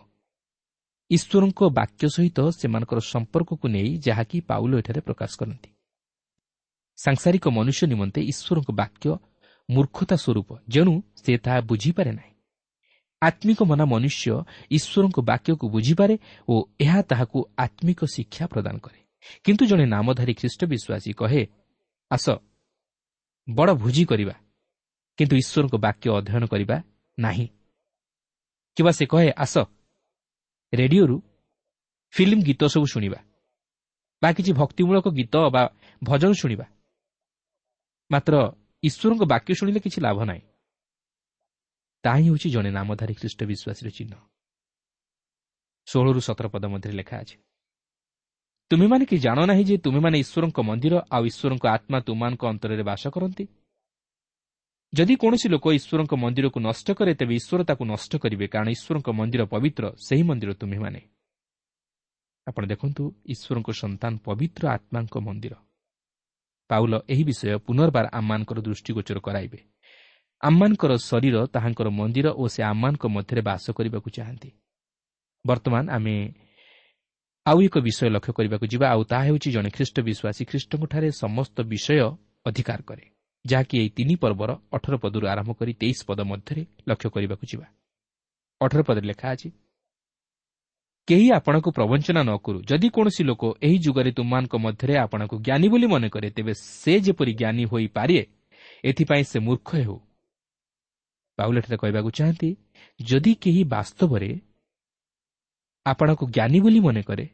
ଈଶ୍ୱରଙ୍କ ବାକ୍ୟ ସହିତ ସେମାନଙ୍କର ସମ୍ପର୍କକୁ ନେଇ ଯାହାକି ପାଉଲ ଏଠାରେ ପ୍ରକାଶ କରନ୍ତି। ସାଂସାରିକ ମନୁଷ୍ୟ ନିମନ୍ତେ ଈଶ୍ୱରଙ୍କ ବାକ୍ୟ ମୂର୍ଖତା ସ୍ୱରୂପ ଯେଣୁ ସେ ତାହା ବୁଝିପାରେ ନାହିଁ। ଆତ୍ମିକ ମନା ମନୁଷ୍ୟ ଈଶ୍ୱରଙ୍କ ବାକ୍ୟକୁ ବୁଝିପାରେ ଓ ଏହା ତାହାକୁ ଆତ୍ମିକ ଶିକ୍ଷା ପ୍ରଦାନ କରେ। କିନ୍ତୁ ଜଣେ ନାମଧାରୀ ଖ୍ରୀଷ୍ଟ ବିଶ୍ୱାସୀ କହେ ଆସ ବଡ଼ ଭୋଜି କରିବା କିନ୍ତୁ ଈଶ୍ୱରଙ୍କ ବାକ୍ୟ ଅଧ୍ୟୟନ କରିବା ନାହିଁ। କିମ୍ବା ସେ କହେ ଆସ ରେଡିଓରୁ ଫିଲ୍ମ ଗୀତ ସବୁ ଶୁଣିବା ବା କିଛି ଭକ୍ତିମୂଳକ ଗୀତ ବା ଭଜନ ଶୁଣିବା। ମାତ୍ର ଈଶ୍ୱରଙ୍କ ବାକ୍ୟ ଶୁଣିଲେ କିଛି ଲାଭ ନାହିଁ। ତାହା ହିଁ ହେଉଛି ଜଣେ ନାମଧାରୀ ଖ୍ରୀଷ୍ଟ ବିଶ୍ୱାସୀର ଚିହ୍ନ। ଷୋହଳରୁ ସତର ପଦ ମଧ୍ୟରେ ଲେଖା ଅଛି ତୁମେମାନେ କି ଜାଣ ନାହିଁ ଯେ ତୁମେମାନେ ଈଶ୍ୱରଙ୍କ ମନ୍ଦିର ଆଉ ଈଶ୍ୱରଙ୍କ ଆତ୍ମା ତୁମମାନଙ୍କ ଅନ୍ତରରେ ବାସ କରନ୍ତି? ଯଦି କୌଣସି ଲୋକ ଈଶ୍ୱରଙ୍କ ମନ୍ଦିରକୁ ନଷ୍ଟ କରେ ତେବେ ଈଶ୍ୱର ତାକୁ ନଷ୍ଟ କରିବେ କାରଣ ଈଶ୍ୱରଙ୍କ ମନ୍ଦିର ପବିତ୍ର ସେହି ମନ୍ଦିର ତୁମେମାନେ ଆପଣ ଦେଖନ୍ତୁ ଈଶ୍ୱରଙ୍କ ସନ୍ତାନ ପବିତ୍ର ଆତ୍ମାଙ୍କ ମନ୍ଦିର। ପାଉଲ ଏହି ବିଷୟ ପୁନର୍ବାର ଆମମାନଙ୍କର ଦୃଷ୍ଟିଗୋଚର କରାଇବେ। ଆମମାନଙ୍କର ଶରୀର ତାହାଙ୍କର ମନ୍ଦିର ଓ ସେ ଆମମାନଙ୍କ ମଧ୍ୟରେ ବାସ କରିବାକୁ ଚାହାନ୍ତି। ବର୍ତ୍ତମାନ ଆମେ ଆଉ ଏକ ବିଷୟ ଲକ୍ଷ୍ୟ କରିବାକୁ ଯିବା ଆଉ ତାହା ହେଉଛି ଜଣେ ଖ୍ରୀଷ୍ଟ ବିଶ୍ୱାସୀ ଖ୍ରୀଷ୍ଟଙ୍କଠାରେ ସମସ୍ତ ବିଷୟ ଅଧିକାର କରେ। ଯାହାକି ଏହି ତିନି ପର୍ବର ଅଠର ପଦରୁ ଆରମ୍ଭ କରି ତେଇଶ ପଦ ମଧ୍ୟରେ ଲକ୍ଷ୍ୟ କରିବାକୁ ଯିବା। ଅଠର ପଦରେ ଲେଖା ଅଛି କେହି ଆପଣଙ୍କୁ ପ୍ରବଞ୍ଚନା ନ କରୁ। ଯଦି କୌଣସି ଲୋକ ଏହି ଯୁଗରେ ତୁମମାନଙ୍କ ମଧ୍ୟରେ ଆପଣଙ୍କୁ ଜ୍ଞାନୀ ବୋଲି ମନେ କରେ ତେବେ ସେ ଯେପରି ଜ୍ଞାନୀ ହୋଇପାରେ ଏଥିପାଇଁ ସେ ମୂର୍ଖ ହେଉ। ବାଉଲେଠାରେ କହିବାକୁ ଚାହାନ୍ତି ଯଦି କେହି ବାସ୍ତବରେ ଆପଣଙ୍କୁ ଜ୍ଞାନୀ ବୋଲି ମନେ କରେ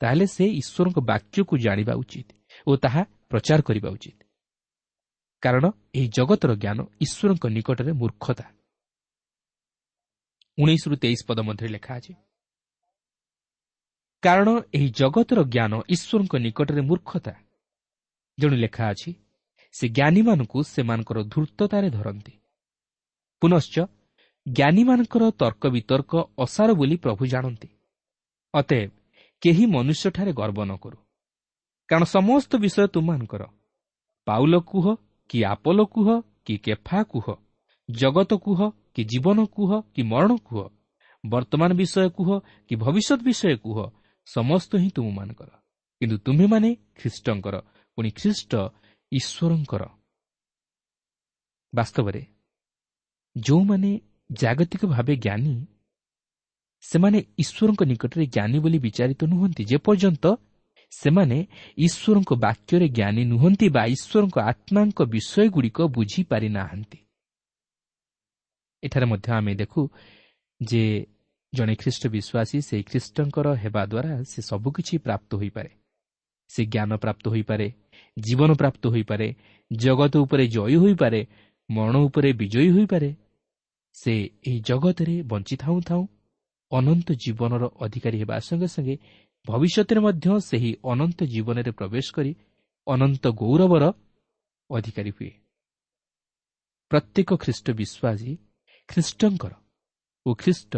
ତାହେଲେ ସେ ଈଶ୍ୱରଙ୍କ ବାକ୍ୟକୁ ଜାଣିବା ଉଚିତ ଓ ତାହା ପ୍ରଚାର କରିବା ଉଚିତ। କାରଣ ଏହି ଜଗତର ଜ୍ଞାନ ଈଶ୍ୱରଙ୍କ ନିକଟରେ ମୂର୍ଖତା। ଉଣେଇଶରୁ ତେଇଶ ପଦ ମଧ୍ୟରେ ଲେଖା ଅଛି କାରଣ ଏହି ଜଗତର ଜ୍ଞାନ ଈଶ୍ୱରଙ୍କ ନିକଟରେ ମୂର୍ଖତା। ଜଣେ ଲେଖା ଅଛି ସେ ଜ୍ଞାନୀମାନଙ୍କୁ ସେମାନଙ୍କର ଧୂର୍ତ୍ତତାରେ ଧରନ୍ତି। ପୁନଶ୍ଚ ଜ୍ଞାନୀମାନଙ୍କର ତର୍କ ବିତର୍କ ଅସାର ବୋଲି ପ୍ରଭୁ ଜାଣନ୍ତି। ଅତଏବ କେହି ମନୁଷ୍ୟଠାରେ ଗର୍ବ ନ କରୁ। କାରଣ ସମସ୍ତ ବିଷୟ ତୁମମାନଙ୍କର ପାଉଲ କୁହ କି ଆପଲ କୁହ କି କେଫା କୁହ ଜଗତ କୁହ କି ଜୀବନ କୁହ କି ମରଣ କୁହ ବର୍ତ୍ତମାନ ବିଷୟ କୁହ କି ଭବିଷ୍ୟତ ବିଷୟ କୁହ ସମସ୍ତ ହିଁ ତୁମମାନଙ୍କର। କିନ୍ତୁ ତୁମେମାନେ ଖ୍ରୀଷ୍ଟଙ୍କର ପୁଣି ଖ୍ରୀଷ୍ଟ ଈଶ୍ୱରଙ୍କର। ବାସ୍ତବରେ ଯେଉଁମାନେ ଜାଗତିକ ଭାବେ ଜ୍ଞାନୀ ସେମାନେ ଈଶ୍ୱରଙ୍କ ନିକଟରେ ଜ୍ଞାନୀ ବୋଲି ବିଚାରିତ ନୁହନ୍ତି। ଯେପର୍ଯ୍ୟନ୍ତ ସେମାନେ ଈଶ୍ୱରଙ୍କ ବାକ୍ୟରେ ଜ୍ଞାନୀ ନୁହନ୍ତି ବା ଈଶ୍ୱରଙ୍କ ଆତ୍ମାଙ୍କ ବିଷୟଗୁଡ଼ିକ ବୁଝିପାରିନାହାନ୍ତି। ଏଠାରେ ମଧ୍ୟ ଆମେ ଦେଖୁ ଯେ ଜଣେ ଖ୍ରୀଷ୍ଟ ବିଶ୍ୱାସୀ ସେହି ଖ୍ରୀଷ୍ଟଙ୍କର ହେବା ଦ୍ୱାରା ସେ ସବୁକିଛି ପ୍ରାପ୍ତ ହୋଇପାରେ। ସେ ଜ୍ଞାନ ପ୍ରାପ୍ତ ହୋଇପାରେ ଜୀବନ ପ୍ରାପ୍ତ ହୋଇପାରେ ଜଗତ ଉପରେ ଜୟୀ ହୋଇପାରେ ମରଣ ଉପରେ ବିଜୟୀ ହୋଇପାରେ। ସେ ଏହି ଜଗତରେ ବଞ୍ଚିଥାଉ ଥାଉ ଅନନ୍ତ ଜୀବନର ଅଧିକାରୀ ହେବା ସଙ୍ଗେ ସଙ୍ଗେ ଭବିଷ୍ୟତରେ ମଧ୍ୟ ସେହି ଅନନ୍ତ ଜୀବନରେ ପ୍ରବେଶ କରି ଅନନ୍ତ ଗୌରବର ଅଧିକାରୀ ହୁଏ। ପ୍ରତ୍ୟେକ ଖ୍ରୀଷ୍ଟ ବିଶ୍ୱାସୀ ଖ୍ରୀଷ୍ଟଙ୍କର ଓ ଖ୍ରୀଷ୍ଟ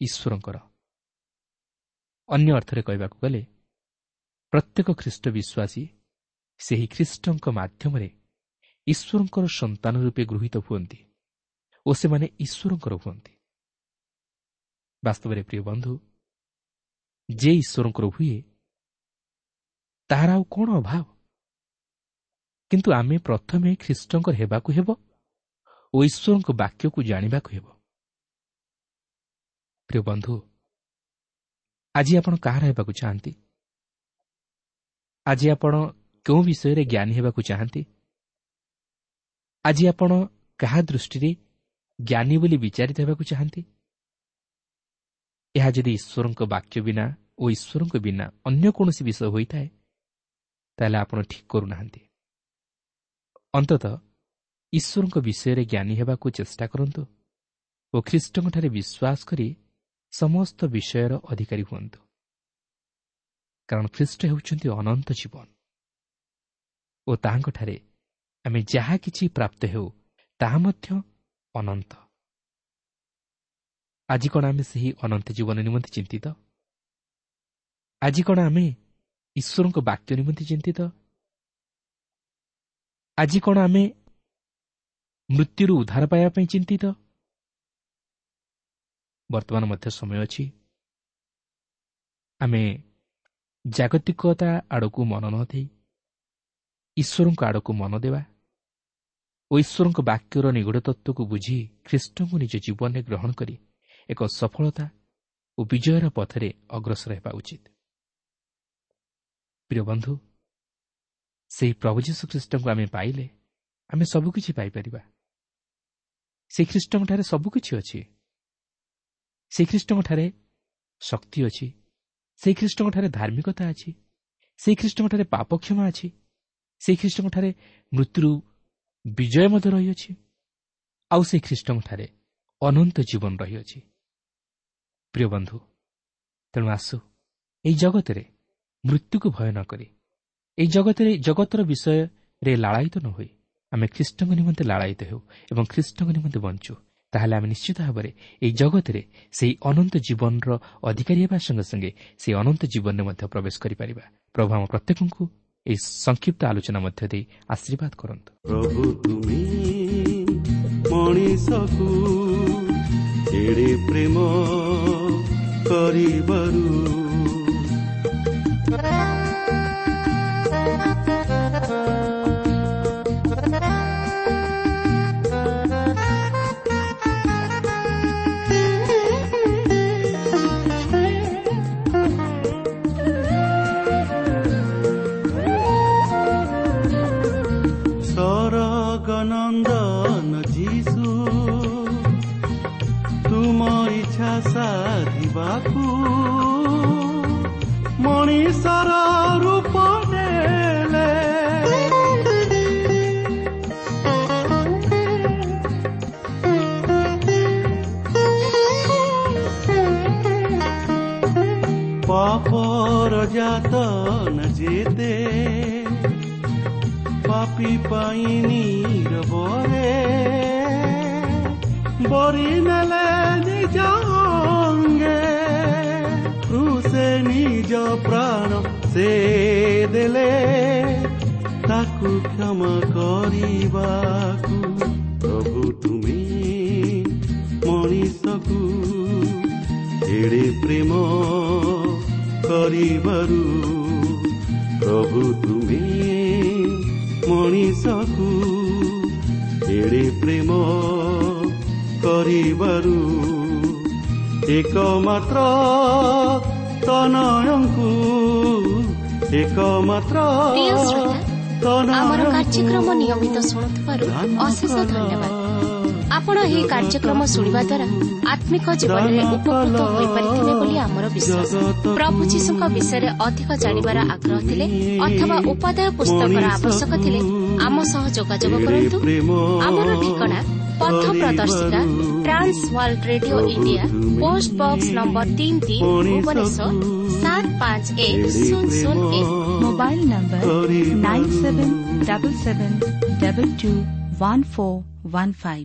ଈଶ୍ୱରଙ୍କର। ଅନ୍ୟ ଅର୍ଥରେ କହିବାକୁ ଗଲେ ପ୍ରତ୍ୟେକ ଖ୍ରୀଷ୍ଟ ବିଶ୍ୱାସୀ ସେହି ଖ୍ରୀଷ୍ଟଙ୍କ ମାଧ୍ୟମରେ ଈଶ୍ୱରଙ୍କର ସନ୍ତାନ ରୂପେ ଗୃହୀତ ହୁଅନ୍ତି ଓ ସେମାନେ ଈଶ୍ୱରଙ୍କର ହୁଅନ୍ତି। ବାସ୍ତବରେ ପ୍ରିୟ ବନ୍ଧୁ ଯେ ଈଶ୍ୱରଙ୍କର ହୁଏ ତାହାର ଆଉ କ'ଣ ଅଭାବ? କିନ୍ତୁ ଆମେ ପ୍ରଥମେ ଖ୍ରୀଷ୍ଟଙ୍କର ହେବାକୁ ହେବ ଓ ଈଶ୍ୱରଙ୍କ ବାକ୍ୟକୁ ଜାଣିବାକୁ ହେବ। ପ୍ରିୟ ବନ୍ଧୁ ଆଜି ଆପଣ କାହାର ହେବାକୁ ଚାହାନ୍ତି? ଆଜି ଆପଣ କେଉଁ ବିଷୟରେ ଜ୍ଞାନୀ ହେବାକୁ ଚାହାନ୍ତି? ଆଜି ଆପଣ କାହା ଦୃଷ୍ଟିରେ ଜ୍ଞାନୀ ବୋଲି ବିଚାରିତ ହେବାକୁ ଚାହାନ୍ତି? ଏହା ଯଦି ଈଶ୍ୱରଙ୍କ ବାକ୍ୟ ବିନା ଓ ଈଶ୍ୱରଙ୍କ ବିନା ଅନ୍ୟ କୌଣସି ବିଷୟ ହୋଇଥାଏ ତାହେଲେ ଆପଣ ଠିକ୍ କରୁନାହାନ୍ତି। ଅନ୍ତତଃ ଈଶ୍ୱରଙ୍କ ବିଷୟରେ ଜ୍ଞାନୀ ହେବାକୁ ଚେଷ୍ଟା କରନ୍ତୁ ଓ ଖ୍ରୀଷ୍ଟଙ୍କଠାରେ ବିଶ୍ୱାସ କରି ସମସ୍ତ ବିଷୟର ଅଧିକାରୀ ହୁଅନ୍ତୁ। କାରଣ ଖ୍ରୀଷ୍ଟ ହେଉଛନ୍ତି ଅନନ୍ତ ଜୀବନ ଓ ତାହାଙ୍କଠାରେ ଆମେ ଯାହା କିଛି ପ୍ରାପ୍ତ ହେଉ ତାହା ମଧ୍ୟ ଅନନ୍ତ। ଆଜି କ'ଣ ଆମେ ସେହି ଅନନ୍ତ ଜୀବନ ନିମନ୍ତେ ଚିନ୍ତିତ? ଆଜି କ'ଣ ଆମେ ଈଶ୍ୱରଙ୍କ ବାକ୍ୟ ନିମନ୍ତେ ଚିନ୍ତିତ? ଆଜି କ'ଣ ଆମେ ମୃତ୍ୟୁରୁ ଉଦ୍ଧାର ପାଇବା ପାଇଁ ଚିନ୍ତିତ? ବର୍ତ୍ତମାନ ମଧ୍ୟ ସମୟ ଅଛି। ଆମେ ଜାଗତିକତା ଆଡ଼କୁ ମନ ନ ଦେଇ ଈଶ୍ୱରଙ୍କ ଆଡ଼କୁ ମନ ଦେବା ଓ ଈଶ୍ୱରଙ୍କ ବାକ୍ୟର ନିଗୁଢ଼ ତତ୍ତ୍ୱକୁ ବୁଝି ଖ୍ରୀଷ୍ଟଙ୍କୁ ନିଜ ଜୀବନରେ ଗ୍ରହଣ କରି ଏକ ସଫଳତା ଓ ବିଜୟର ପଥରେ ଅଗ୍ରସର ହେବା ଉଚିତ। ପ୍ରିୟ ବନ୍ଧୁ ସେହି ପ୍ରଭୁ ଯୀଶୁଖ୍ରୀଷ୍ଟଙ୍କୁ ଆମେ ପାଇଲେ ଆମେ ସବୁକିଛି ପାଇପାରିବା। ସେହି ଖ୍ରୀଷ୍ଟଙ୍କଠାରେ ସବୁକିଛି ଅଛି। ସେହି ଖ୍ରୀଷ୍ଟଙ୍କଠାରେ ଶକ୍ତି ଅଛି। ସେହି ଖ୍ରୀଷ୍ଟଙ୍କଠାରେ ଧାର୍ମିକତା ଅଛି। ସେହି ଖ୍ରୀଷ୍ଟଙ୍କଠାରେ ପାପକ୍ଷମା ଅଛି। ସେହି ଖ୍ରୀଷ୍ଟଙ୍କଠାରେ ମୃତ୍ୟୁରୁ ବିଜୟ ମଧ୍ୟ ରହିଅଛି। ଆଉ ସେହି ଖ୍ରୀଷ୍ଟଙ୍କଠାରେ ଅନନ୍ତ ଜୀବନ ରହିଅଛି। ପ୍ରିୟ ବନ୍ଧୁ ତେଣୁ ଆସୁ ଏହି ଜଗତରେ ମୃତ୍ୟୁକୁ ଭୟ ନ କରି ଏହି ଜଗତରେ ଜଗତର ବିଷୟରେ ଲାଳାୟିତ ନ ହୋଇ ଆମେ ଖ୍ରୀଷ୍ଟଙ୍କ ନିମନ୍ତେ ଲାଳାୟିତ ହେଉ ଏବଂ ଖ୍ରୀଷ୍ଟଙ୍କ ନିମନ୍ତେ ବଞ୍ଚୁ ତାହେଲେ ଆମେ ନିଶ୍ଚିତ ଭାବରେ ଏହି ଜଗତରେ ସେହି ଅନନ୍ତ ଜୀବନର ଅଧିକାରୀ ହେବା ସଙ୍ଗେ ସଙ୍ଗେ ସେହି ଅନନ୍ତ ଜୀବନରେ ମଧ୍ୟ ପ୍ରବେଶ କରିପାରିବା। ପ୍ରଭୁ ଆମ ପ୍ରତ୍ୟେକଙ୍କୁ ଏହି ସଂକ୍ଷିପ୍ତ ଆଲୋଚନା ମଧ୍ୟ ଦେଇ ଆଶୀର୍ବାଦ କରନ୍ତୁ। ମଣିଷକୁ ଏଡ଼େ ପ୍ରେମ କରିବାରୁ। ନିଜ ପ୍ରାଣ ସେ ଦେଲେ ତାକୁ କ୍ଷମା କରିବାକୁ ପ୍ରଭୁ ତୁମେ ମଣିଷକୁ ଏଡ଼େ ପ୍ରେମ କରିବାରୁ ପ୍ରଭୁ ତୁମେ ମଣିଷକୁ ଏଡ଼େ ପ୍ରେମ କରିବାରୁ ଏକମାତ୍ର ତନୟଙ୍କୁ ଏକମାତ୍ର ଆମର କାର୍ଯ୍ୟକ୍ରମ ନିୟମିତ ଶୁଣୁଥିବାରୁ ଅଶେଷ ଧନ୍ୟବାଦ। আপন এই কাৰ্যক্ৰম শুণা দ্বাৰা আমিক জীৱনৰে উপকৃত হৈ পাৰিলে বুলি আমাৰ বিশ্বাস প্ৰভু যীশু বিষয়ে অধিক জাণিবাৰ আগ্ৰহ টে অথবা উপাদায় পুস্তকৰ আৱশ্যক টে আম যোগাযোগ কৰো আমাৰ ঠিকনা পথ প্ৰদৰ্শিকা Trans World Radio' India post box number তিনি তিনি ভূৱনেশ্বৰ সাত পাঁচ এক শূন্য শূন্য এক mobile number nine seven double seven double two one four one five